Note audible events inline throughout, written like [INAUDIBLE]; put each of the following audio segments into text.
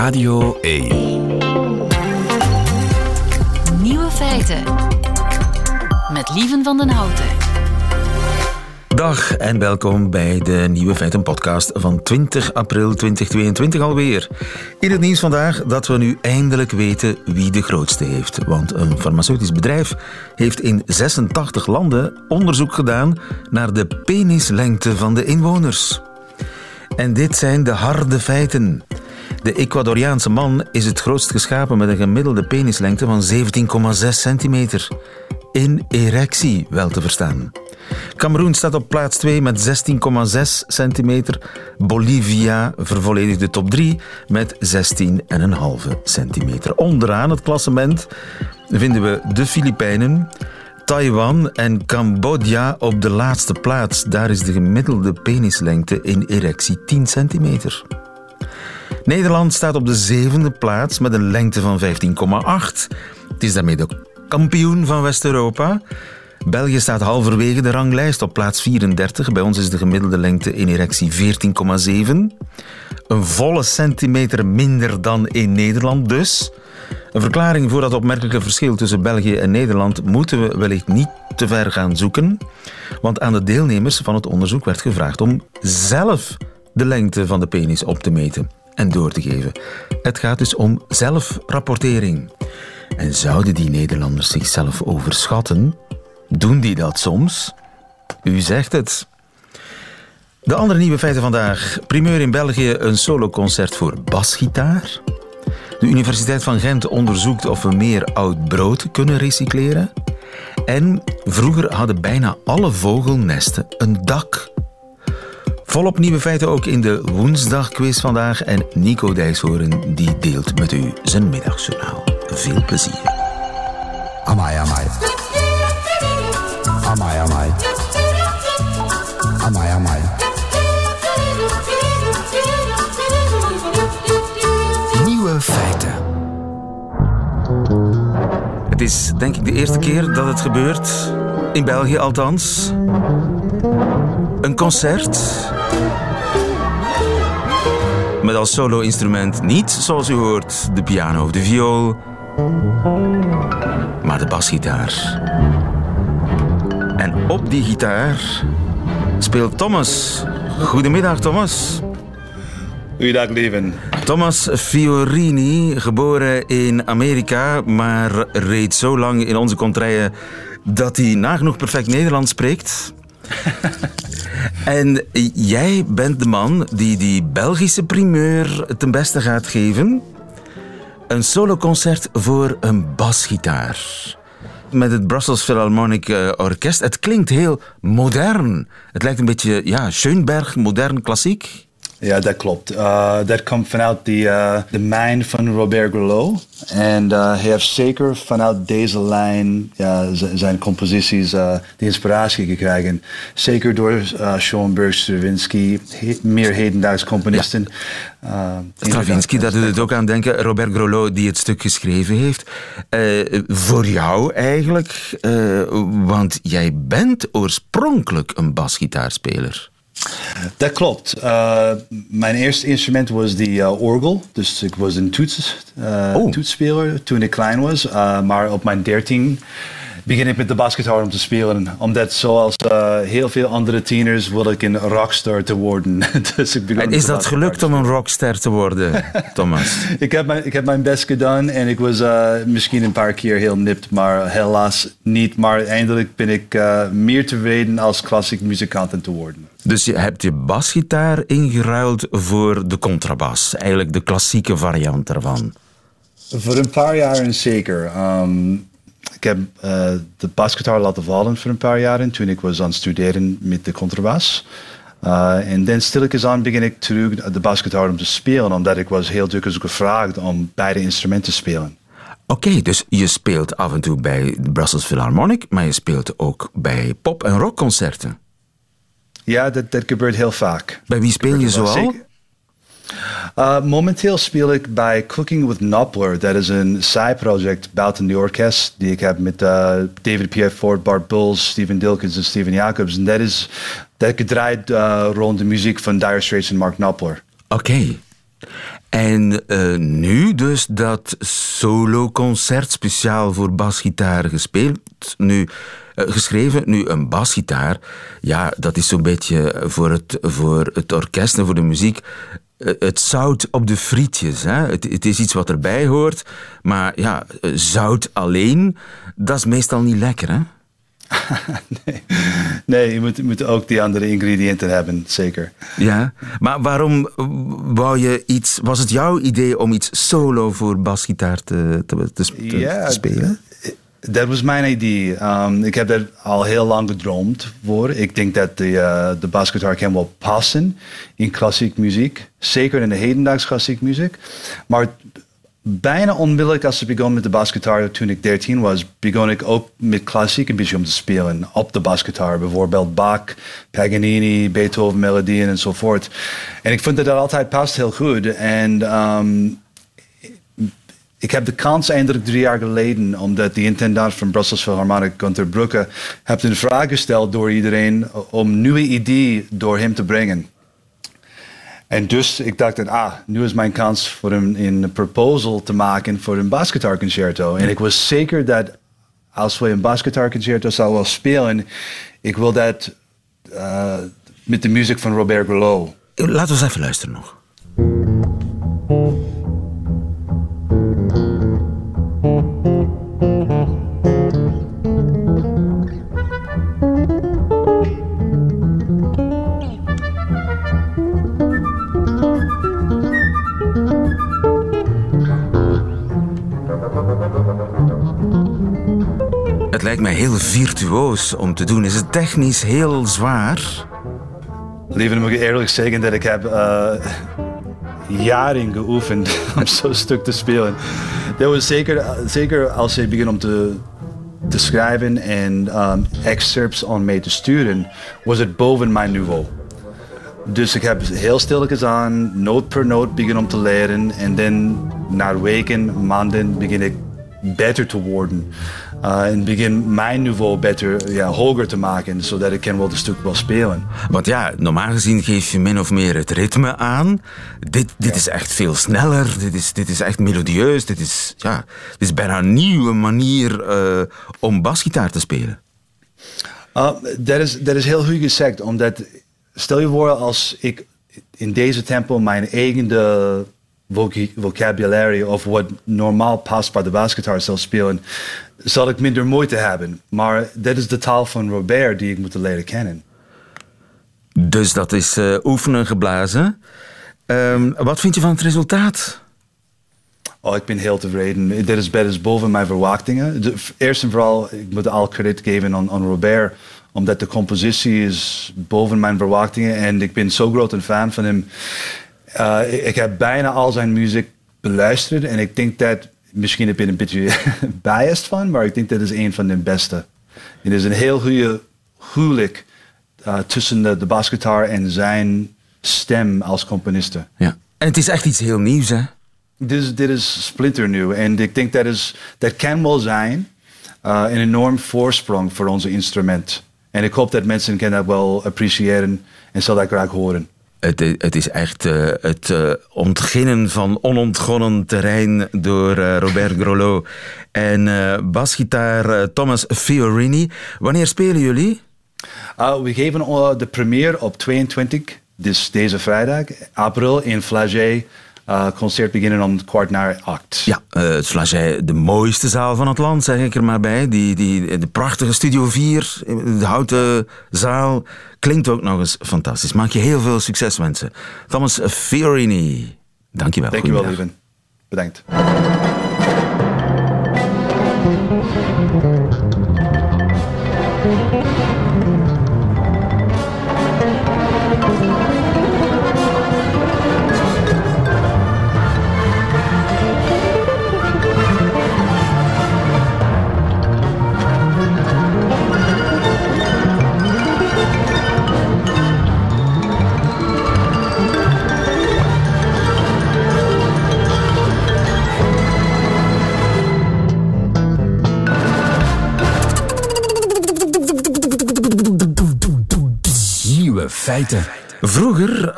Radio 1. Nieuwe feiten. Met Lieven van den Houten. Dag en welkom bij de Nieuwe Feiten podcast van 20 april 2022 alweer. In het nieuws vandaag dat we nu eindelijk weten wie de grootste heeft. Want een farmaceutisch bedrijf heeft in 86 landen onderzoek gedaan naar de penislengte van de inwoners. En dit zijn de harde feiten. De Ecuadoriaanse man is het grootst geschapen met een gemiddelde penislengte van 17,6 centimeter. In erectie wel te verstaan. Cameroen staat op plaats 2 met 16,6 centimeter. Bolivia vervolledigt de top 3 met 16,5 centimeter. Onderaan het klassement vinden we de Filipijnen, Taiwan en Cambodja op de laatste plaats. Daar is de gemiddelde penislengte in erectie 10 centimeter. Nederland staat op de zevende plaats met een lengte van 15,8. Het is daarmee de kampioen van West-Europa. België staat halverwege de ranglijst op plaats 34. Bij ons is de gemiddelde lengte in erectie 14,7. Een volle centimeter minder dan in Nederland dus. Een verklaring voor dat opmerkelijke verschil tussen België en Nederland moeten we wellicht niet te ver gaan zoeken. Want aan de deelnemers van het onderzoek werd gevraagd om zelf de lengte van de penis op te meten en door te geven. Het gaat dus om zelfrapportering. En zouden die Nederlanders zichzelf overschatten? Doen die dat soms? U zegt het. De andere nieuwe feiten vandaag. Primeur in België een soloconcert voor basgitaar. De Universiteit van Gent onderzoekt of we meer oud brood kunnen recycleren. En vroeger hadden bijna alle vogelnesten een dak. Volop nieuwe feiten ook in de woensdagquiz vandaag. En Nico Dijshoorn die deelt met u zijn middagjournaal. Veel plezier. Amai, amai. Amai, amai. Amai, amai. Het is denk ik de eerste keer dat het gebeurt. In België althans. Een concert. Met als solo-instrument niet, zoals u hoort, de piano of de viool, maar de basgitaar. En op die gitaar speelt Thomas. Goedemiddag, Thomas. Goeiedag, leven. Thomas Fiorini, geboren in Amerika, maar reed zo lang in onze contraien dat hij nagenoeg perfect Nederlands spreekt. [LAUGHS] en jij bent de man die die Belgische primeur ten beste gaat geven. Een soloconcert voor een basgitaar. Met het Brussels Philharmonic eh, Orkest. Het klinkt heel modern. Het lijkt een beetje, ja, Schoenberg, modern klassiek. Ja, dat klopt. Uh, dat komt vanuit de, uh, de mijn van Robert Grelot. En uh, hij heeft zeker vanuit deze lijn ja, zijn composities de inspiratie gekregen. Zeker door Schoenberg, Stravinsky, he meer hedendaags componisten. Ja. Stravinsky, daar doet het ook aan denken. Robert Grelot, die het stuk geschreven heeft. voor jou eigenlijk, want jij bent oorspronkelijk een basgitaarspeler. Dat klopt. Uh, mijn eerste instrument was die uh, orgel. Dus ik was een toets, uh, oh. toetsspeler toen ik klein was. maar op mijn dertien begin ik met de basgitaar om te spelen. Omdat zoals heel veel andere tieners wilde ik een rockstar te worden. [LAUGHS] dus ik en is dat gelukt om een rockstar te worden, [LAUGHS] Thomas? ik, heb mijn, ik heb mijn best gedaan en ik was misschien een paar keer heel nipt, maar helaas niet. Maar eindelijk ben ik meer tevreden als klassiek muzikant te worden. Dus je hebt je basgitaar ingeruild voor de contrabas. Eigenlijk de klassieke variant ervan. Voor een paar jaar zeker. Um, ik heb uh, de basgitaar laten vallen voor een paar jaar toen ik was aan het studeren met de contrabas. Uh, en dan stilletjes aan begin ik terug de basgitaar om te spelen, omdat ik was heel dikwijls gevraagd om beide instrumenten te spelen. Oké, okay, dus je speelt af en toe bij de Brussels Philharmonic, maar je speelt ook bij pop- en rockconcerten. Ja, dat, dat gebeurt heel vaak. Bij wie speel je zoal? Uh, momenteel speel ik bij Cooking with Noppler. Dat is een zijproject buiten de orkest die ik heb met uh, David P. Ford, Bart Bulls, Steven Dilkens en Steven Jacobs. En dat is dat gedraaid uh, rond de muziek van Dire Straits en Mark Knopfler. Oké. En uh, nu dus dat solo-concert speciaal voor basgitaar gespeeld. Nu, uh, geschreven. Nu, een basgitaar, ja, dat is zo'n beetje voor het, voor het orkest en voor de muziek het zout op de frietjes. Hè? Het, het, is iets wat erbij hoort, maar ja, zout alleen, dat is meestal niet lekker, hè? [LAUGHS] nee. nee, je moet, je moet ook die andere ingrediënten hebben, zeker. Ja, maar waarom wou je iets... Was het jouw idee om iets solo voor basgitaar te, te, te, te, ja, te spelen? Dat was mijn idee. Um, ik heb daar al heel lang gedroomd voor. Ik denk dat de, uh, de basgitaar kan wel passen in klassiek muziek. Zeker in de hedendaagse klassiek muziek. Maar bijna onmiddellijk als ik begon met de basgitaar toen ik 13 was, begon ik ook met klassiek een beetje om te spelen op de basgitaar. Bijvoorbeeld Bach, Paganini, Beethoven melodieën enzovoort. En ik vond dat dat altijd past heel goed. En um, ik heb de kans eindelijk drie jaar geleden, omdat de intendant van Brussels Philharmonic, Gunther Brugge, heeft een vraag gesteld door iedereen om nieuwe ideeën door hem te brengen. En dus ik dacht, ah, nu is mijn kans voor hem een proposal te maken voor een basgitaarconcerto. En ik was zeker dat als we een basgitaarconcerto zouden spelen, ik wil dat uh, met de muziek van Robert Grelot. Laten we eens even luisteren nog. Lijkt mij heel virtuoos om te doen. Is het technisch heel zwaar? Liever moet ik eerlijk zeggen dat ik heb uh, jaren geoefend [LAUGHS] om zo'n stuk te spelen. Dat was zeker, zeker als je begint om te, te schrijven en um, excerpts aan mee te sturen, was het boven mijn niveau. Dus ik heb heel stilletjes aan, noot per noot begin om te leren. En dan na weken, maanden begin ik beter te worden. Uh, en begin mijn niveau beter, ja, hoger te maken, zodat ik kan wel het stuk wel spelen. Want ja, normaal gezien geef je min of meer het ritme aan. Dit, dit is echt veel sneller, dit is, dit is echt melodieus, dit is, ja, dit is bijna een nieuwe manier uh, om basgitaar te spelen. Uh, dat, is, dat is heel goed gezegd, omdat stel je voor als ik in deze tempo mijn eigen vocabulary of wat normaal past bij de basgitaar zal spelen, zal ik minder moeite hebben. Maar dat is de taal van Robert die ik moet leren kennen. Dus dat is uh, oefenen geblazen. Um, wat vind je van het resultaat? Oh, ik ben heel tevreden. Dit is, is boven mijn verwachtingen. De, eerst en vooral, ik moet al credit geven aan, aan Robert omdat de compositie is boven mijn verwachtingen en ik ben zo groot een fan van hem. Uh, ik, ik, heb bijna al zijn muziek beluisterd en ik denk dat, misschien heb ik een beetje [LAUGHS] biased van, maar ik denk dat is een van de beste. Het is een heel goede huwelijk uh, tussen de, de basgitaar en zijn stem als componiste. Ja. En het is echt iets heel nieuws, hè? Dit is, dit is splinternieuw en ik denk dat is, dat kan wel zijn uh, een enorm voorsprong voor onze instrument. En ik hoop dat mensen kan dat wel appreciëren en zal dat graag horen. Het, het is echt uh, het uh, ontginnen van onontgonnen terrein door uh, Robert Grolot en basgitaar Thomas Fiorini. Wanneer spelen jullie? we geven de première op 22, dus deze vrijdag, april in Flagey uh, concert beginnen om kwart naar acht. Ja, uh, het Flagey, de mooiste zaal van het land, zeg ik er maar bij. Die, die, de prachtige Studio 4, de houten zaal. Klinkt ook nog eens fantastisch. Maak je heel veel succes wensen. Thomas Fiorini, dankjewel. Dankjewel, lieven. Bedankt.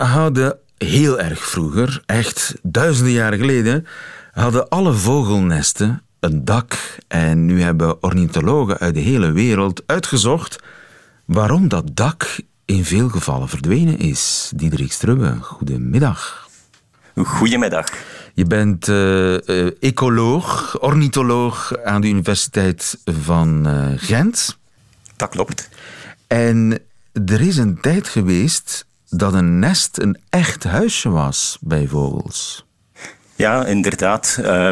Hadden heel erg vroeger, echt duizenden jaren geleden, hadden alle vogelnesten een dak. En nu hebben ornithologen uit de hele wereld uitgezocht waarom dat dak in veel gevallen verdwenen is. Diederik Strubbe, goedemiddag. Goedemiddag. Je bent uh, ecoloog, ornitholoog aan de Universiteit van uh, Gent. Dat klopt. En er is een tijd geweest dat een nest een echt huisje was bij vogels. Ja, inderdaad. Uh,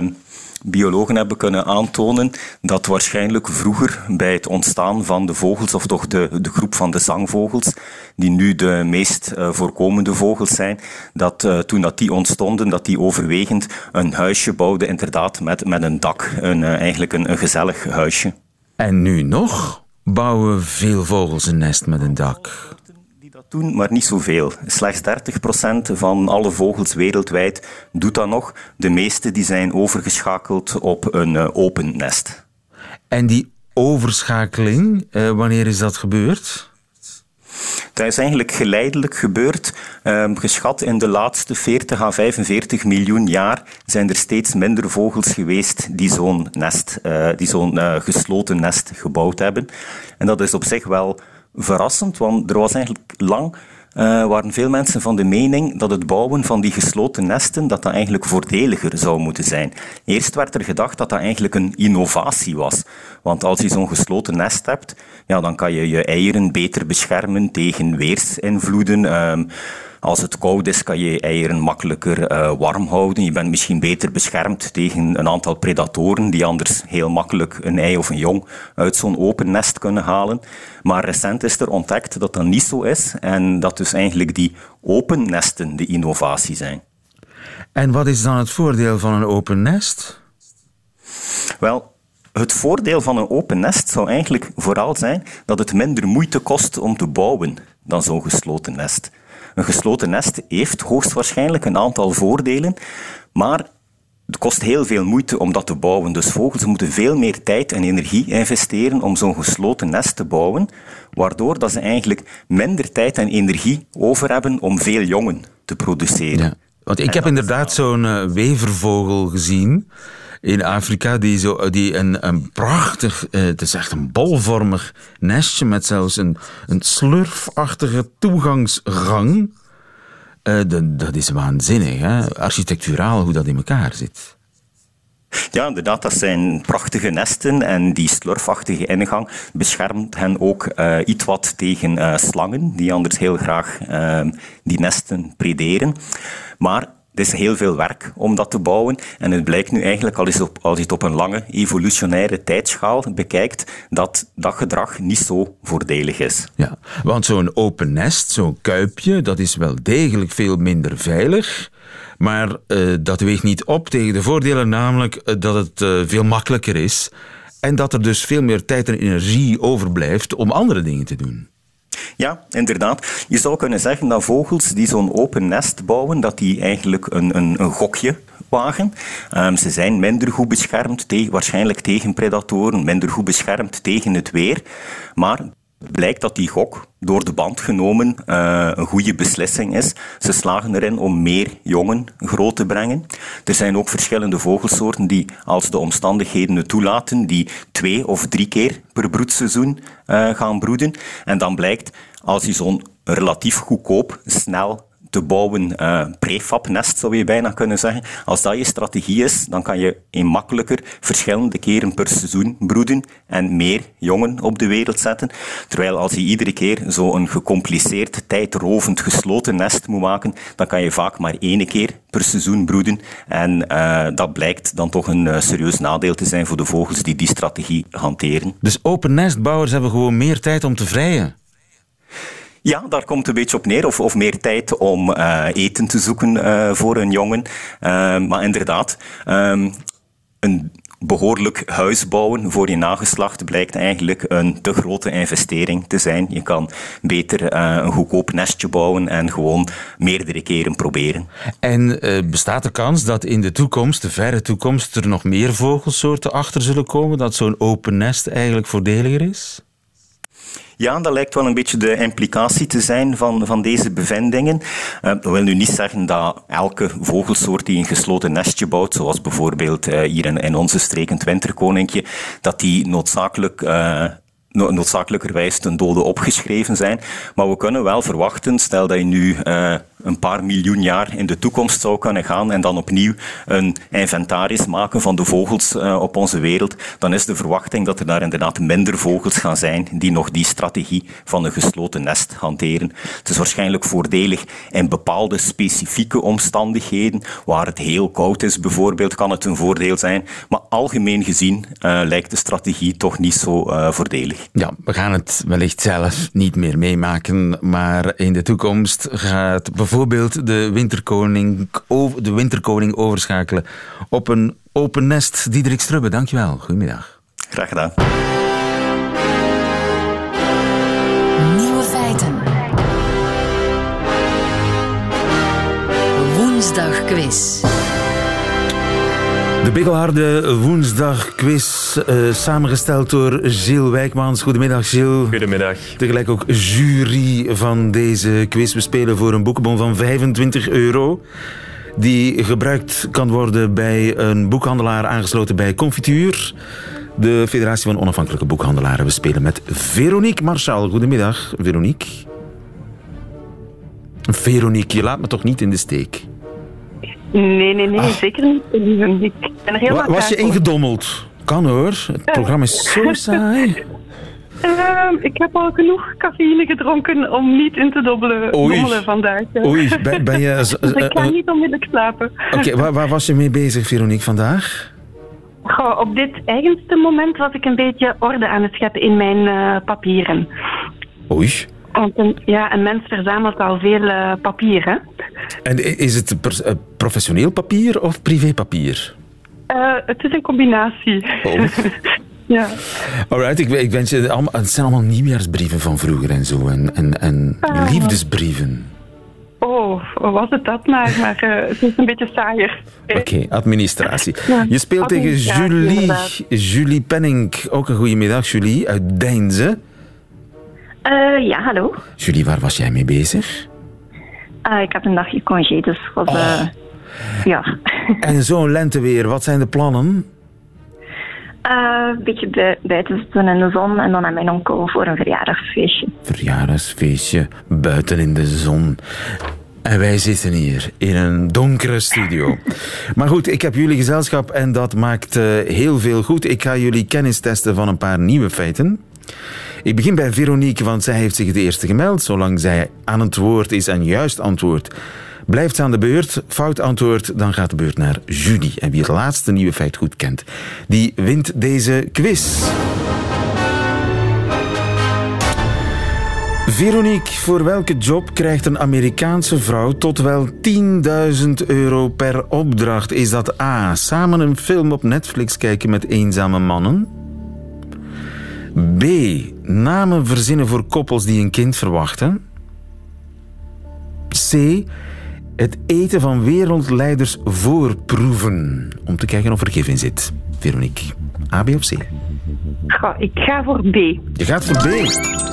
biologen hebben kunnen aantonen dat waarschijnlijk vroeger bij het ontstaan van de vogels, of toch de, de groep van de zangvogels, die nu de meest uh, voorkomende vogels zijn, dat uh, toen dat die ontstonden, dat die overwegend een huisje bouwden, inderdaad, met, met een dak. Een, uh, eigenlijk een, een gezellig huisje. En nu nog bouwen veel vogels een nest met een dak doen, maar niet zoveel. Slechts 30% van alle vogels wereldwijd doet dat nog. De meeste die zijn overgeschakeld op een uh, open nest. En die overschakeling, uh, wanneer is dat gebeurd? Dat is eigenlijk geleidelijk gebeurd. Um, geschat in de laatste 40 à 45 miljoen jaar zijn er steeds minder vogels geweest die zo'n nest, uh, die zo'n gesloten nest gebouwd hebben. En dat is op zich wel verrassend, want er was eigenlijk lang uh, waren veel mensen van de mening dat het bouwen van die gesloten nesten dat dat eigenlijk voordeliger zou moeten zijn. Eerst werd er gedacht dat dat eigenlijk een innovatie was. Want als je zo'n gesloten nest hebt, ja, dan kan je je eieren beter beschermen tegen weersinvloeden. Uh, als het koud is, kan je je eieren makkelijker uh, warm houden. Je bent misschien beter beschermd tegen een aantal predatoren die anders heel makkelijk een ei of een jong uit zo'n open nest kunnen halen. Maar recent is er ontdekt dat dat niet zo is en dat dus eigenlijk die open nesten de innovatie zijn. En wat is dan het voordeel van een open nest? Wel, het voordeel van een open nest zou eigenlijk vooral zijn dat het minder moeite kost om te bouwen dan zo'n gesloten nest. Een gesloten nest heeft hoogstwaarschijnlijk een aantal voordelen, maar het kost heel veel moeite om dat te bouwen. Dus vogels moeten veel meer tijd en energie investeren om zo'n gesloten nest te bouwen, waardoor dat ze eigenlijk minder tijd en energie over hebben om veel jongen te produceren. Ja, want ik heb inderdaad zo'n uh, wevervogel gezien in Afrika die, zo, die een, een prachtig, uh, het is echt een bolvormig nestje met zelfs een, een slurfachtige toegangsgang. De, dat is waanzinnig, hè? architecturaal hoe dat in elkaar zit. Ja, inderdaad, dat zijn prachtige nesten en die slurfachtige ingang beschermt hen ook uh, iets wat tegen slangen, die anders heel graag die nesten prederen. Maar het is heel veel werk om dat te bouwen. En het blijkt nu eigenlijk, als je, op, als je het op een lange evolutionaire tijdschaal bekijkt, dat dat gedrag niet zo voordelig is. Ja, want zo'n open nest, zo'n kuipje, dat is wel degelijk veel minder veilig. Maar uh, dat weegt niet op tegen de voordelen, namelijk uh, dat het uh, veel makkelijker is. En dat er dus veel meer tijd en energie overblijft om andere dingen te doen. Ja, inderdaad. Je zou kunnen zeggen dat vogels die zo'n open nest bouwen, dat die eigenlijk een, een, een gokje wagen. Um, ze zijn minder goed beschermd, tegen, waarschijnlijk tegen predatoren, minder goed beschermd tegen het weer. Maar blijkt dat die gok door de band genomen uh, een goede beslissing is. Ze slagen erin om meer jongen groot te brengen. Er zijn ook verschillende vogelsoorten die, als de omstandigheden het toelaten, die twee of drie keer per broedseizoen uh, gaan broeden. En dan blijkt, als je zo'n relatief goedkoop, snel te bouwen uh, prefab-nest, zou je bijna kunnen zeggen. Als dat je strategie is, dan kan je in makkelijker verschillende keren per seizoen broeden en meer jongen op de wereld zetten. Terwijl als je iedere keer zo'n gecompliceerd, tijdrovend, gesloten nest moet maken, dan kan je vaak maar één keer per seizoen broeden. En uh, dat blijkt dan toch een uh, serieus nadeel te zijn voor de vogels die die strategie hanteren. Dus open nestbouwers hebben gewoon meer tijd om te vrijen? Ja, daar komt een beetje op neer. Of, of meer tijd om uh, eten te zoeken uh, voor een jongen. Uh, maar inderdaad, um, een behoorlijk huis bouwen voor je nageslacht blijkt eigenlijk een te grote investering te zijn. Je kan beter een goedkoop nestje bouwen en gewoon meerdere keren proberen. En bestaat de kans dat in de toekomst, de verre toekomst, er nog meer vogelsoorten achter zullen komen? Dat zo'n open nest eigenlijk voordeliger is? Ja, dat lijkt wel een beetje de implicatie te zijn van, van deze bevindingen. Uh, dat wil nu niet zeggen dat elke vogelsoort die een gesloten nestje bouwt, zoals bijvoorbeeld uh, hier in, in, onze streek een winterkoninkje, dat die noodzakelijk uh, noodzakelijkerwijs ten dode opgeschreven zijn. Maar we kunnen wel verwachten, stel dat je nu een paar miljoen jaar in de toekomst zou kunnen gaan en dan opnieuw een inventaris maken van de vogels uh, op onze wereld, dan is de verwachting dat er daar inderdaad minder vogels gaan zijn die nog die strategie van een gesloten nest hanteren. Het is waarschijnlijk voordelig in bepaalde specifieke omstandigheden, waar het heel koud is bijvoorbeeld, kan het een voordeel zijn. Maar algemeen gezien uh, lijkt de strategie toch niet zo voordelig. Ja, we gaan het wellicht zelf niet meer meemaken, maar in de toekomst gaat bijvoorbeeld de winterkoning, de winterkoning overschakelen op een open nest. Diederik Strubbe, dankjewel. Goedemiddag. Graag gedaan. Nieuwe feiten. Woensdag quiz. De bikkelharde woensdagquiz, uh, samengesteld door Gilles Wijkmans. Goedemiddag, Gilles. Goedemiddag. Tegelijk ook jury van deze quiz. We spelen voor een boekenbon van 25 euro. Die gebruikt kan worden bij een boekhandelaar aangesloten bij Confituur. De Federatie van Onafhankelijke Boekhandelaren. We spelen met Veronique Marchal. Goedemiddag, Veronique. Veronique, je laat me toch niet in de steek? Nee, nee, nee, zeker niet. Ik ben er heel Wa Was je ingedommeld? Kan hoor. Het programma is zo [LAUGHS] saai. Uh, ik heb al genoeg cafeïne gedronken om niet in te dobbelen, dommelen vandaag. Oei, ben, ben je... [LAUGHS] dus ik ga niet onmiddellijk slapen. Oké, okay, waar, waar, was je mee bezig, Veronique, vandaag? Goh, op dit eigenste moment was ik een beetje orde aan het scheppen in mijn uh, papieren. Oei. Want een, ja, een mens verzamelt al veel uh, papier, hè? En is het uh, professioneel papier of privépapier? Uh, het is een combinatie. Oh. [LAUGHS] ja. Alright, ik, ik wens je allemaal, het zijn allemaal nieuwjaarsbrieven van vroeger en zo. En, en, en Ah. liefdesbrieven. Oh, was het dat maar, maar uh, het is een beetje saaier. [LAUGHS] Oké, okay, administratie. Ja, je speelt tegen Julie. Julie Penning. Ook een goede middag, Julie, uit Deinze. Uh, ja, hallo. Julie, waar was jij mee bezig? Uh, ik had een dagje congé, dus was... Oh. Uh, ja. [LAUGHS] En zo'n lenteweer, wat zijn de plannen? een beetje buiten zitten in de zon en dan naar mijn onkel voor een verjaardagsfeestje. Verjaardagsfeestje, buiten in de zon. En wij zitten hier in een donkere studio. [LAUGHS] maar goed, ik heb jullie gezelschap en dat maakt heel veel goed. Ik ga jullie kennis testen van een paar nieuwe feiten. Ik begin bij Veronique, want zij heeft zich het eerste gemeld. Zolang zij aan het woord is en juist antwoord, blijft ze aan de beurt. Fout antwoord, dan gaat de beurt naar Julie. En wie het laatste nieuwe feit goed kent, die wint deze quiz. Veronique, voor welke job krijgt een Amerikaanse vrouw tot wel 10.000 euro per opdracht? Is dat A. Samen een film op Netflix kijken met eenzame mannen? B. Namen verzinnen voor koppels die een kind verwachten? C. Het eten van wereldleiders voorproeven. Om te kijken of er gif in zit. Veronique, A, B of C? Goh, ik ga voor B. Je gaat voor B.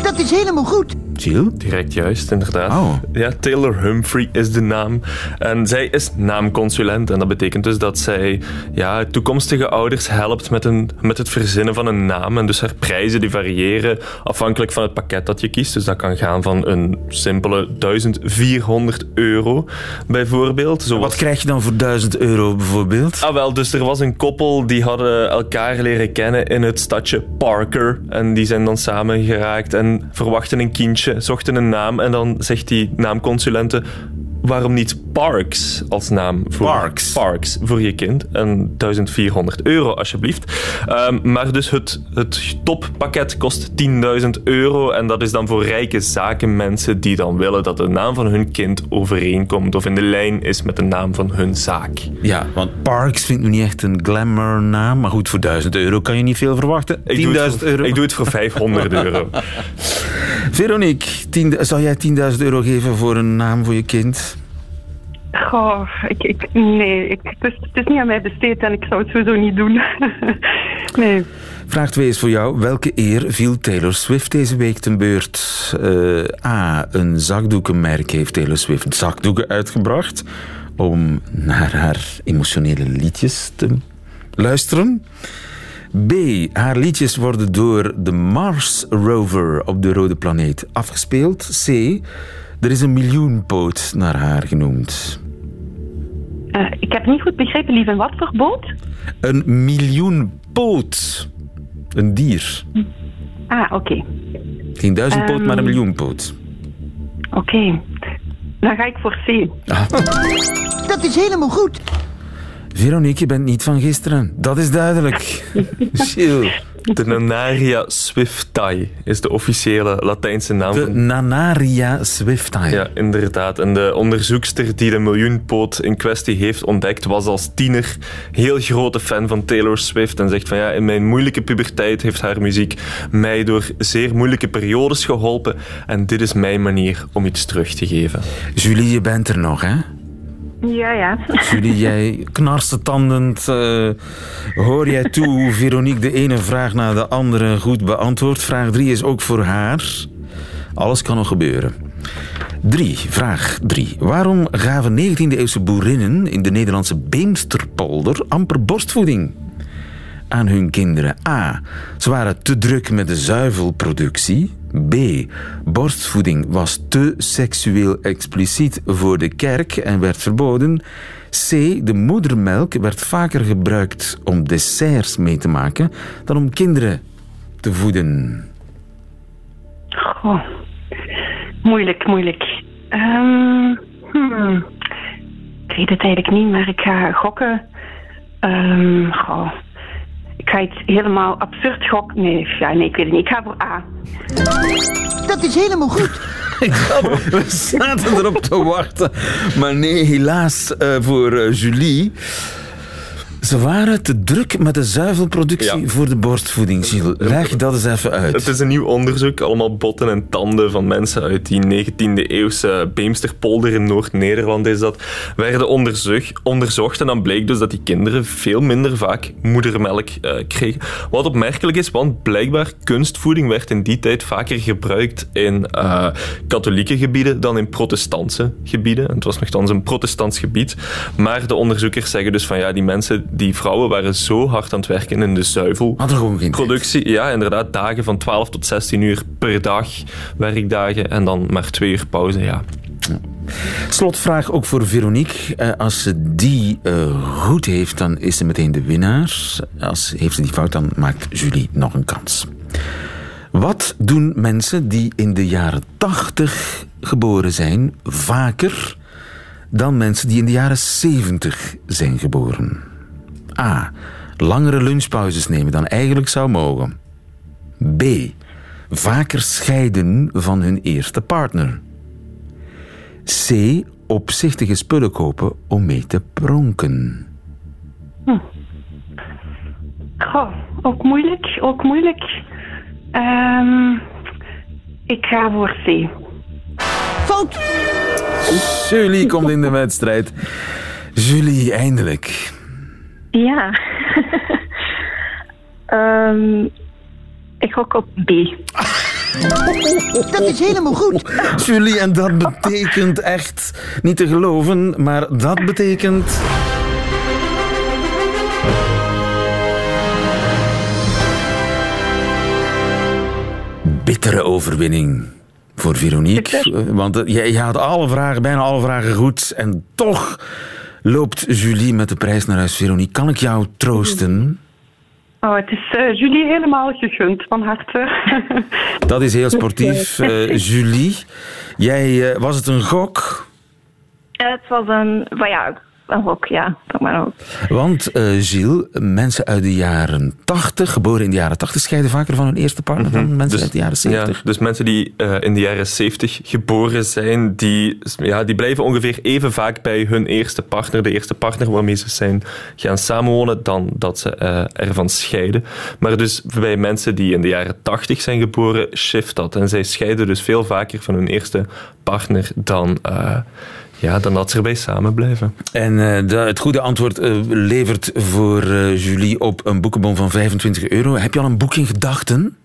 Dat is helemaal goed. Chill. Direct juist, inderdaad. Oh. Ja, Taylor Humphrey is de naam. En zij is naamconsulent. En dat betekent dus dat zij ja, toekomstige ouders helpt met, een, met het verzinnen van een naam. En dus haar prijzen die variëren afhankelijk van het pakket dat je kiest. Dus dat kan gaan van een simpele 1400 euro bijvoorbeeld. Zoals... Wat krijg je dan voor 1000 euro bijvoorbeeld? Ah wel, dus er was een koppel die hadden elkaar leren kennen in het stadje Parker. En die zijn dan samen geraakt en verwachten een kindje, zochten een naam. En dan zegt die naamconsulente, waarom niet Parks als naam voor, Parks. Parks voor je kind? En 1400 euro alsjeblieft. Um, maar dus het, het toppakket kost 10.000 euro. En dat is dan voor rijke zakenmensen die dan willen dat de naam van hun kind overeenkomt of in de lijn is met de naam van hun zaak. Ja, want Parks vindt nu niet echt een glamour naam. Maar goed, voor 1000 euro kan je niet veel verwachten. 10.000 euro. Ik doe het voor 500 euro. [LAUGHS] Veronique, 10, zou jij 10.000 euro geven voor een naam voor je kind? Goh, ik, ik, nee, ik, het, is, niet aan mij besteed en ik zou het sowieso niet doen. [LAUGHS] nee. Vraag 2 is voor jou. Welke eer viel Taylor Swift deze week ten beurt? Eh, A. Een zakdoekenmerk heeft Taylor Swift zakdoeken uitgebracht om naar haar emotionele liedjes te luisteren. B. Haar liedjes worden door de Mars Rover op de rode planeet afgespeeld. C. Er is een miljoenpoot naar haar genoemd. Uh, ik heb niet goed begrepen, lieve. Wat voor boot? Een miljoenpoot. Een dier. Ah, oké. Okay. Geen duizendpoot, um, maar een Ehm, miljoenpoot. Oké. Okay. Dan ga ik voor C. Ah. Dat is helemaal goed. Veronique, je bent niet van gisteren. Dat is duidelijk. [LAUGHS] Gilles. De Nanaria swifti is de officiële Latijnse naam. De. Nanaria swifti. Ja, inderdaad. En de onderzoekster die de miljoenpoot in kwestie heeft ontdekt, was als tiener heel grote fan van Taylor Swift. En zegt van ja, in mijn moeilijke puberteit heeft haar muziek mij door zeer moeilijke periodes geholpen. En dit is mijn manier om iets terug te geven. Julie, je bent er nog, hè? Ja, ja. Julie, jij knarsetandend uh, hoor jij toe hoe Veronique de ene vraag na de andere goed beantwoordt. Vraag 3 is ook voor haar. Alles kan nog gebeuren. 3. Vraag 3. Waarom gaven 19e-eeuwse boerinnen in de Nederlandse Beemsterpolder amper borstvoeding aan hun kinderen? A. Ze waren te druk met de zuivelproductie. B. Borstvoeding was te seksueel expliciet voor de kerk en werd verboden. C. De moedermelk werd vaker gebruikt om desserts mee te maken dan om kinderen te voeden. Goh. Moeilijk, moeilijk. Um. Ik weet het eigenlijk niet, maar ik ga gokken. Um, goh. Ik ga iets helemaal absurd gokken. Nee, ja, nee, ik weet het niet. Ik ga voor A. Dat is helemaal goed. [LAUGHS] We zaten erop te wachten. Maar nee, helaas uh, voor uh, Julie. Ze waren te druk met de zuivelproductie ja. voor de borstvoeding. Leg dat eens even uit. Het is een nieuw onderzoek. Allemaal botten en tanden van mensen uit die 19e-eeuwse Beemsterpolder in Noord-Nederland is dat. Werden onderzocht, onderzocht en dan bleek dus dat die kinderen veel minder vaak moedermelk uh, kregen. Wat opmerkelijk is, want blijkbaar kunstvoeding werd in die tijd vaker gebruikt in uh, katholieke gebieden dan in protestantse gebieden. Het was nogthans een protestants gebied. Maar de onderzoekers zeggen dus van ja, die mensen die vrouwen waren zo hard aan het werken in de zuivelproductie. Ja, inderdaad, dagen van 12 tot 16 uur per dag werkdagen en dan maar twee uur pauze, ja. Slotvraag ook voor Veronique. Als ze die uh, goed heeft, dan is ze meteen de winnaar. Als heeft ze die fout, dan maakt Julie nog een kans. Wat doen mensen die in de jaren 80 geboren zijn vaker dan mensen die in de jaren 70 zijn geboren? A. Langere lunchpauzes nemen dan eigenlijk zou mogen. B. Vaker scheiden van hun eerste partner. C. Opzichtige spullen kopen om mee te pronken. Hm. Goh, ook moeilijk, ook moeilijk. Um, ik ga voor C. Fout! Julie komt in de wedstrijd. Julie, eindelijk. Ja. um, [LAUGHS] ik gok op B. Dat is helemaal goed. Julie, en dat betekent echt niet te geloven, maar dat betekent. Bittere overwinning voor Veronique. Want jij had alle vragen, bijna alle vragen goed. En toch loopt Julie met de prijs naar huis. Veronique, kan ik jou troosten? Oh, het is uh, Julie helemaal gegund, van harte. [LAUGHS] Dat is heel sportief. Uh, [LAUGHS] Julie, jij, uh, was het een gok? het was een, well, ja, een gok, ja. Maar ook. Want, Gilles, mensen uit de jaren 80, geboren in de jaren 80, scheiden vaker van hun eerste partner dan mensen dus, uit de jaren 70. Ja, dus mensen die in de jaren 70 geboren zijn, die, ja, die blijven ongeveer even vaak bij hun eerste partner, de eerste partner waarmee ze zijn gaan samenwonen, dan dat ze ervan scheiden. Maar dus bij mensen die in de jaren 80 zijn geboren, shift dat. En zij scheiden dus veel vaker van hun eerste partner dan... Ja, dan dat ze erbij samen blijven. En uh, de, het goede antwoord uh, levert voor uh, Julie op een boekenbon van 25 euro. Heb je al een boek in gedachten?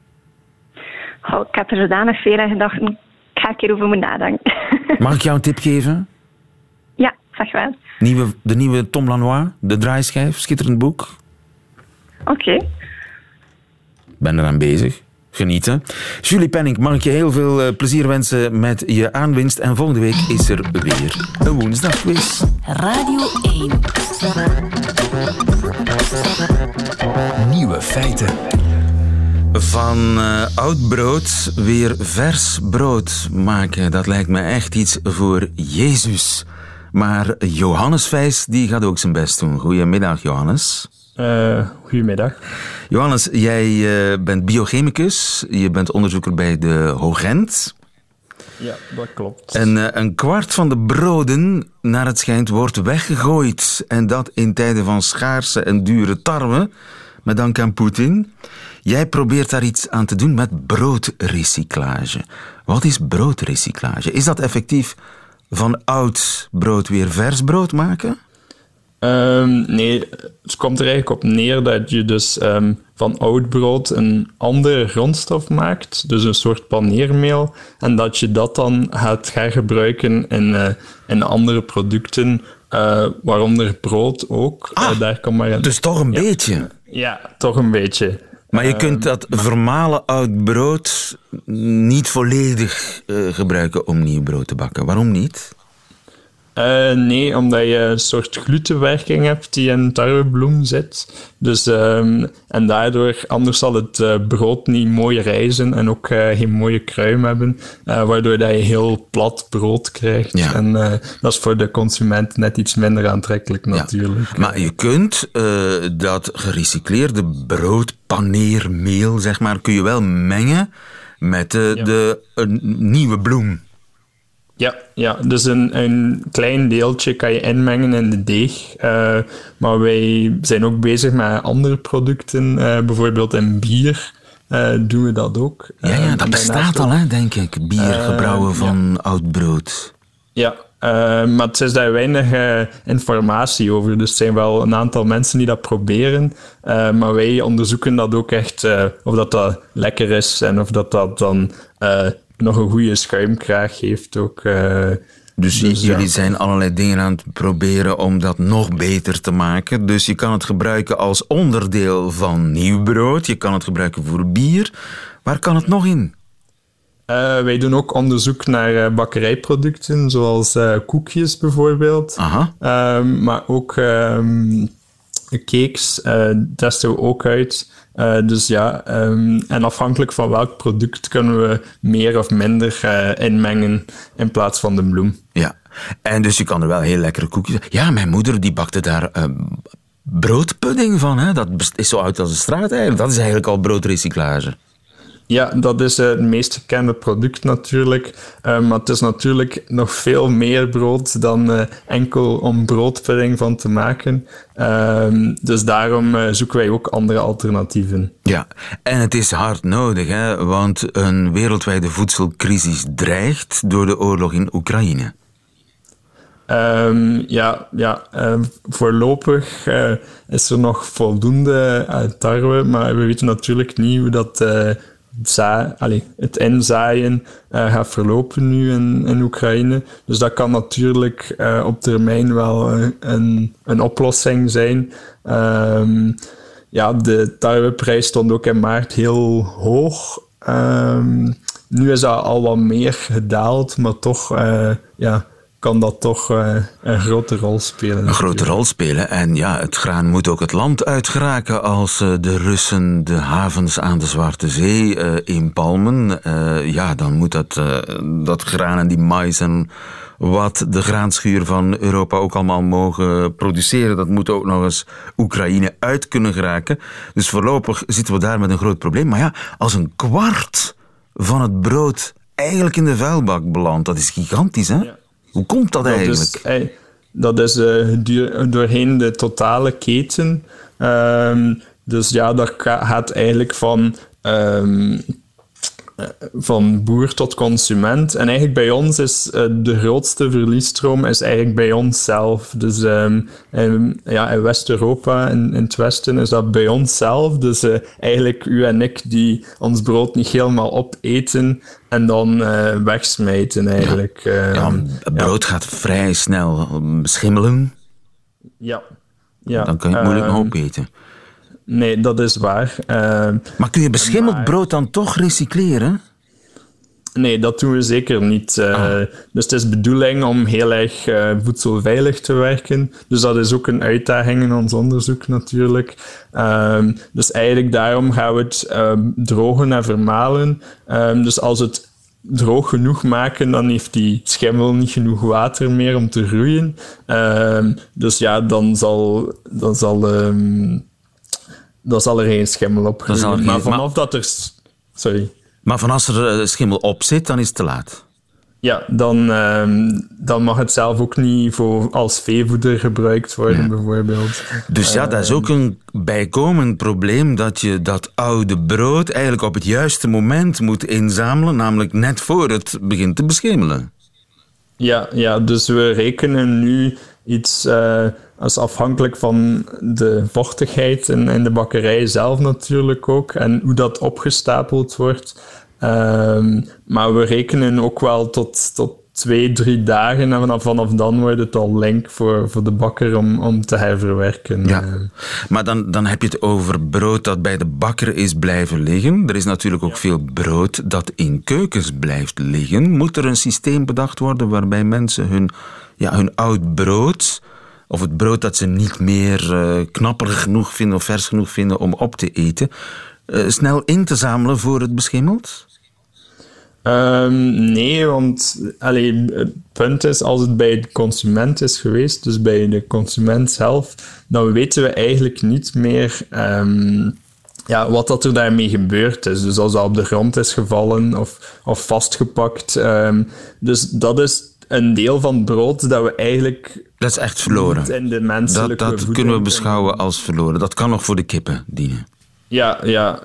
Oh, ik heb er zodanig veel aan gedacht. Ik ga een keer over moeten nadenken. [LAUGHS] Mag ik jou een tip geven? Ja, zeg wel. Nieuwe, de nieuwe Tom Lanois, De Draaischijf, schitterend boek. Oké. Okay. Ben eraan bezig. Genieten. Julie Penning, mag ik je heel veel uh, plezier wensen met je aanwinst. En volgende week is er weer een woensdagquiz. Radio 1. Nieuwe feiten. Van uh, oud brood weer vers brood maken, dat lijkt me echt iets voor Jezus. Maar Johannes Vijs die gaat ook zijn best doen. Goedemiddag, Johannes. Uh, goedemiddag. Johannes, jij uh, bent biochemicus. Je bent onderzoeker bij de Hogent. Ja, dat klopt. En uh, een kwart van de broden, naar het schijnt, wordt weggegooid. En dat in tijden van schaarse en dure tarwe, met dank aan Poetin. Jij probeert daar iets aan te doen met broodrecyclage. Wat is broodrecyclage? Is dat effectief van oud brood weer vers brood maken? Um, nee, het komt er eigenlijk op neer dat je dus um, van oud brood een andere grondstof maakt, dus een soort paneermeel, en dat je dat dan gaat gaan gebruiken in, uh, in andere producten, uh, waaronder brood ook. Ah, uh, daar kan maar dus toch een ja. beetje? Ja, toch een beetje. Maar je kunt dat vermalen oud brood niet volledig gebruiken om nieuw brood te bakken. Waarom niet? Uh, nee, omdat je een soort glutenwerking hebt die in tarwebloem zit. Dus, um, en daardoor, anders zal het uh, brood niet mooi rijzen en ook uh, geen mooie kruim hebben, waardoor dat je heel plat brood krijgt. Ja. En dat is voor de consument net iets minder aantrekkelijk natuurlijk. Ja. Maar je kunt dat gerecycleerde broodpaneermeel, zeg maar, kun je wel mengen met de, ja. de nieuwe bloem. Ja, ja, dus een, een klein deeltje kan je inmengen in de deeg. Uh, maar wij zijn ook bezig met andere producten. Uh, bijvoorbeeld in bier uh, doen we dat ook. Ja, ja dat bestaat al, hè, denk ik. Bier gebrouwen van ja. oud brood. Ja, maar het is daar weinig informatie over. Dus er zijn wel een aantal mensen die dat proberen. maar wij onderzoeken dat ook echt, of dat, dat lekker is en of dat, dat dan nog een goede schuimkraag heeft ook. Uh, dus, dus jullie ja. zijn allerlei dingen aan het proberen om dat nog beter te maken. Dus je kan het gebruiken als onderdeel van nieuw brood. Je kan het gebruiken voor bier. Waar kan het nog in? Uh, wij doen ook onderzoek naar uh, bakkerijproducten, zoals uh, koekjes bijvoorbeeld. Aha. Ehm, maar ook um, cakes testen we ook uit. Uh, dus ja, um, en afhankelijk van welk product kunnen we meer of minder uh, inmengen in plaats van de bloem. Ja, en dus je kan er wel heel lekkere koekjes... Ja, mijn moeder die bakte daar uh, broodpudding van. Hè? Dat is zo oud als de straat. Dat is eigenlijk al broodrecyclage. Ja, dat is het meest gekende product natuurlijk. Uh, maar het is natuurlijk nog veel meer brood dan uh, enkel om broodpudding van te maken. Uh, dus daarom zoeken wij ook andere alternatieven. Ja, en het is hard nodig, hè? want een wereldwijde voedselcrisis dreigt door de oorlog in Oekraïne. Um, ja, ja voorlopig uh, is er nog voldoende uh, tarwe, maar we weten natuurlijk niet hoe dat het inzaaien uh, gaat verlopen nu in, Oekraïne. Dus dat kan natuurlijk uh, op termijn wel een, een oplossing zijn. Um, ja, de tarweprijs stond ook in maart heel hoog. Um, nu is dat al wat meer gedaald, maar toch ja, kan dat toch uh, een grote rol spelen. Een grote rol spelen. En ja, het graan moet ook het land uitgeraken als uh, de Russen de havens aan de Zwarte Zee uh, inpalmen. ja, dan moet dat, dat graan en die mais en wat de graanschuur van Europa ook allemaal mogen produceren, dat moet ook nog eens Oekraïne uit kunnen geraken. Dus voorlopig zitten we daar met een groot probleem. Maar ja, als een kwart van het brood eigenlijk in de vuilbak belandt, dat is gigantisch, hè? Ja. Hoe komt dat, dat eigenlijk? Is, dat is uh, doorheen de totale keten. Um, dus ja, dat gaat eigenlijk van um, van boer tot consument. En eigenlijk bij ons is uh, de grootste verliesstroom is eigenlijk bij ons zelf. Dus um, in, ja, in West-Europa, in, in, het Westen, is dat bij ons zelf. Dus uh, eigenlijk u en ik die ons brood niet helemaal opeten en dan uh, wegsmijten eigenlijk. Ja, ja brood gaat vrij snel schimmelen. Ja. ja. Dan kan je het moeilijk nog opeten. Nee, dat is waar. Uh, maar kun je beschimmeld brood dan toch recycleren? Nee, dat doen we zeker niet. Uh, ah. Dus het is de bedoeling om heel erg uh, voedselveilig te werken. Dus dat is ook een uitdaging in ons onderzoek natuurlijk. Um, dus eigenlijk daarom gaan we het um, drogen en vermalen. Um, dus als het droog genoeg maken, dan heeft die schimmel niet genoeg water meer om te groeien. dus ja, dan zal, dan zal dan zal er geen schimmel op groeien. Maar vanaf dat er... Sorry. Maar van als er eh, schimmel op zit, dan is het te laat. Ja, dan, uh, dan mag het zelf ook niet voor, als veevoeder gebruikt worden, bijvoorbeeld. Dus ja, dat is ook een bijkomend probleem dat je dat oude brood eigenlijk op het juiste moment moet inzamelen, namelijk net voor het begint te beschimmelen. Ja, ja dus we rekenen nu iets uh, als afhankelijk van de vochtigheid in, in de bakkerij zelf natuurlijk ook en hoe dat opgestapeld wordt. Um, maar we rekenen ook wel tot, tot twee, drie dagen en vanaf, vanaf dan wordt het al link voor, voor de bakker om, om te herverwerken. Ja. Eh. Maar dan, dan heb je het over brood dat bij de bakker is blijven liggen. Er is natuurlijk ook veel brood dat in keukens blijft liggen. Moet er een systeem bedacht worden waarbij mensen hun, ja, hun oud brood of het brood dat ze niet meer uh, knapperig genoeg vinden of vers genoeg vinden om op te eten, uh, snel in te zamelen voor het beschimmelt? Um, nee, want allee, het punt is, als het bij de consument is geweest, dus bij de consument zelf, dan weten we eigenlijk niet meer um, ja, wat dat er daarmee gebeurd is. Dus als dat op de grond is gevallen of, of vastgepakt. Um, dus dat is een deel van brood dat we eigenlijk. Dat is echt verloren. In de menselijke dat dat kunnen we beschouwen als verloren. Dat kan nog voor de kippen dienen. Ja, ja.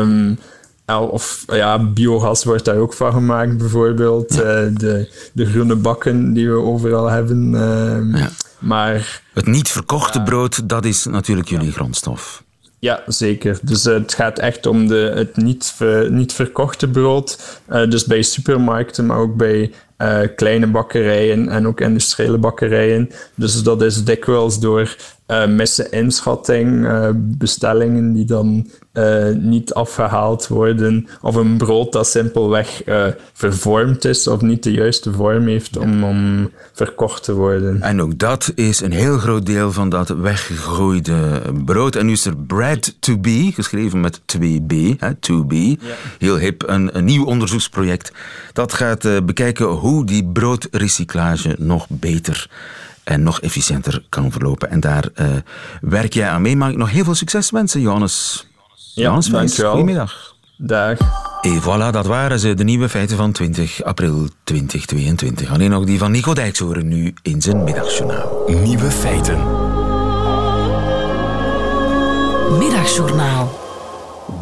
Um, of ja, biogas wordt daar ook van gemaakt, bijvoorbeeld. Ja. Uh, de, de groene bakken die we overal hebben. Uh, ja. Maar, het niet verkochte brood, dat is natuurlijk jullie grondstof. Ja, zeker. Dus uh, het gaat echt om de, het niet, ver, niet verkochte brood. Uh, dus bij supermarkten, maar ook bij kleine bakkerijen en ook industriële bakkerijen. Dus dat is dikwijls door uh, missen inschatting, uh, bestellingen die dan uh, niet afgehaald worden, of een brood dat simpelweg vervormd is of niet de juiste vorm heeft om, om verkocht te worden. En ook dat is een heel groot deel van dat weggegooide brood. En nu is er Bread to Be, geschreven met 2B, hè, to be. Ja. Heel hip, een, een nieuw onderzoeksproject dat gaat bekijken hoe die broodrecyclage nog beter en nog efficiënter kan verlopen. En daar uh, werk jij aan mee. Mag ik nog heel veel succes wensen, Johannes? Ja, Johannes, dankjewel. Goedemiddag. Dag. En voilà, dat waren ze, de nieuwe feiten van 20 april 2022. Alleen nog die van Nico Dijkshoorn nu in zijn middagjournaal. Nieuwe feiten. Middagjournaal.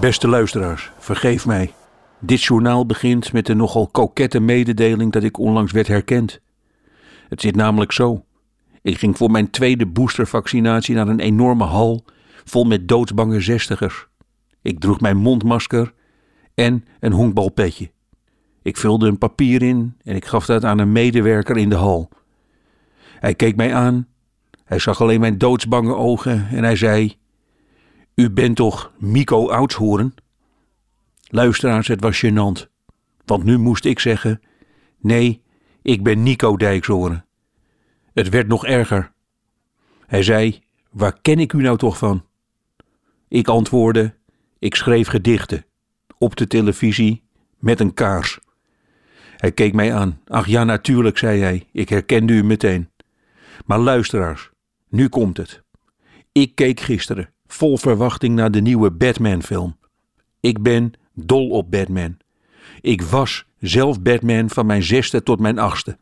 Beste luisteraars, vergeef mij. Dit journaal begint met de nogal kokette mededeling dat ik onlangs werd herkend. Het zit namelijk zo. Ik ging voor mijn tweede boostervaccinatie naar een enorme hal vol met doodsbange zestigers. Ik droeg mijn mondmasker en een honkbalpetje. Ik vulde een papier in en ik gaf dat aan een medewerker in de hal. Hij keek mij aan, hij zag alleen mijn doodsbange ogen en hij zei: U bent toch Mico Oudshoorn? Luisteraars, het was gênant, want nu moest ik zeggen: Nee, ik ben Nico Dijkshoorn. Het werd nog erger. Hij zei: Waar ken ik u nou toch van? Ik antwoordde: Ik schreef gedichten. Op de televisie, met een kaars. Hij keek mij aan. Ach ja, natuurlijk, zei hij. Ik herkende u meteen. Maar luisteraars, nu komt het. Ik keek gisteren vol verwachting naar de nieuwe Batman-film. Ik ben dol op Batman. Ik was zelf Batman van mijn zesde tot mijn achtste.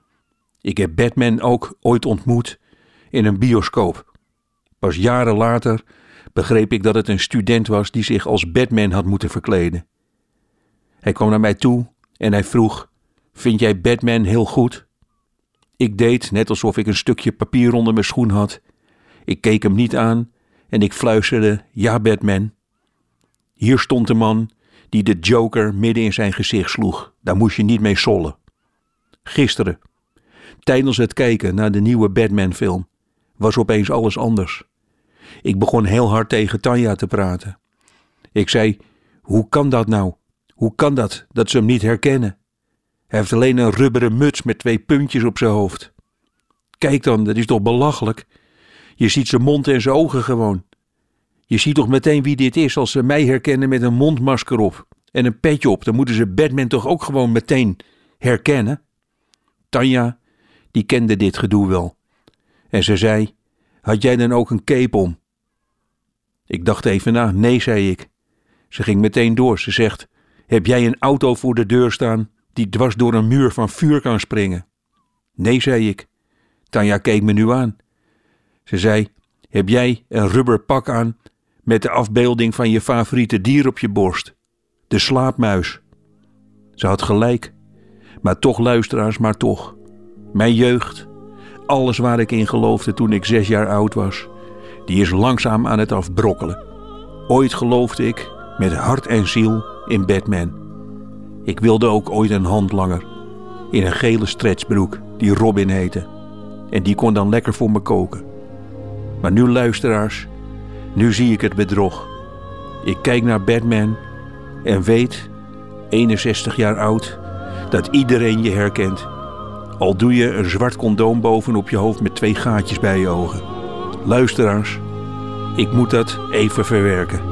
Ik heb Batman ook ooit ontmoet in een bioscoop. Pas jaren later begreep ik dat het een student was die zich als Batman had moeten verkleden. Hij kwam naar mij toe en hij vroeg: Vind jij Batman heel goed? Ik deed net alsof ik een stukje papier onder mijn schoen had. Ik keek hem niet aan en ik fluisterde: Ja, Batman. Hier stond de man die de Joker midden in zijn gezicht sloeg. Daar moest je niet mee sollen. Gisteren, tijdens het kijken naar de nieuwe Batman-film, was opeens alles anders. Ik begon heel hard tegen Tanja te praten. Ik zei: Hoe kan dat nou? Hoe kan dat dat ze hem niet herkennen? Hij heeft alleen een rubberen muts met twee puntjes op zijn hoofd. Kijk dan, dat is toch belachelijk? Je ziet zijn mond en zijn ogen gewoon. Je ziet toch meteen wie dit is als ze mij herkennen met een mondmasker op en een petje op. Dan moeten ze Batman toch ook gewoon meteen herkennen? Tanja, die kende dit gedoe wel. En ze zei: Had jij dan ook een cape om? Ik dacht even na. Nee, zei ik. Ze ging meteen door. Ze zegt: Heb jij een auto voor de deur staan die dwars door een muur van vuur kan springen? Nee, zei ik. Tanja keek me nu aan. Ze zei: Heb jij een rubber pak aan met de afbeelding van je favoriete dier op je borst? De slaapmuis. Ze had gelijk. Maar toch, luisteraars, maar toch. Mijn jeugd, alles waar ik in geloofde toen ik zes jaar oud was, die is langzaam aan het afbrokkelen. Ooit geloofde ik met hart en ziel in Batman. Ik wilde ook ooit een handlanger in een gele stretchbroek die Robin heette. En die kon dan lekker voor me koken. Maar nu luisteraars, nu zie ik het bedrog. Ik kijk naar Batman en weet, 61 jaar oud, dat iedereen je herkent. Al doe je een zwart condoom bovenop je hoofd met twee gaatjes bij je ogen. Luisteraars, ik moet dat even verwerken.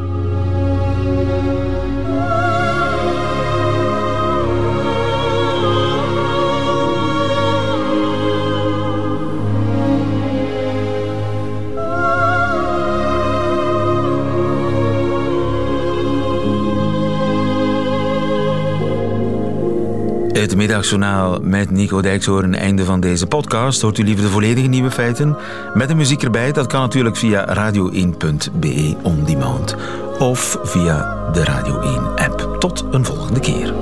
Middagjournaal met Nico Dijkshoorn. Einde van deze podcast. Hoort u liever de volledige nieuwe feiten? Met de muziek erbij. Dat kan natuurlijk via radio1.be on demand. Of via de Radio 1 app. Tot een volgende keer.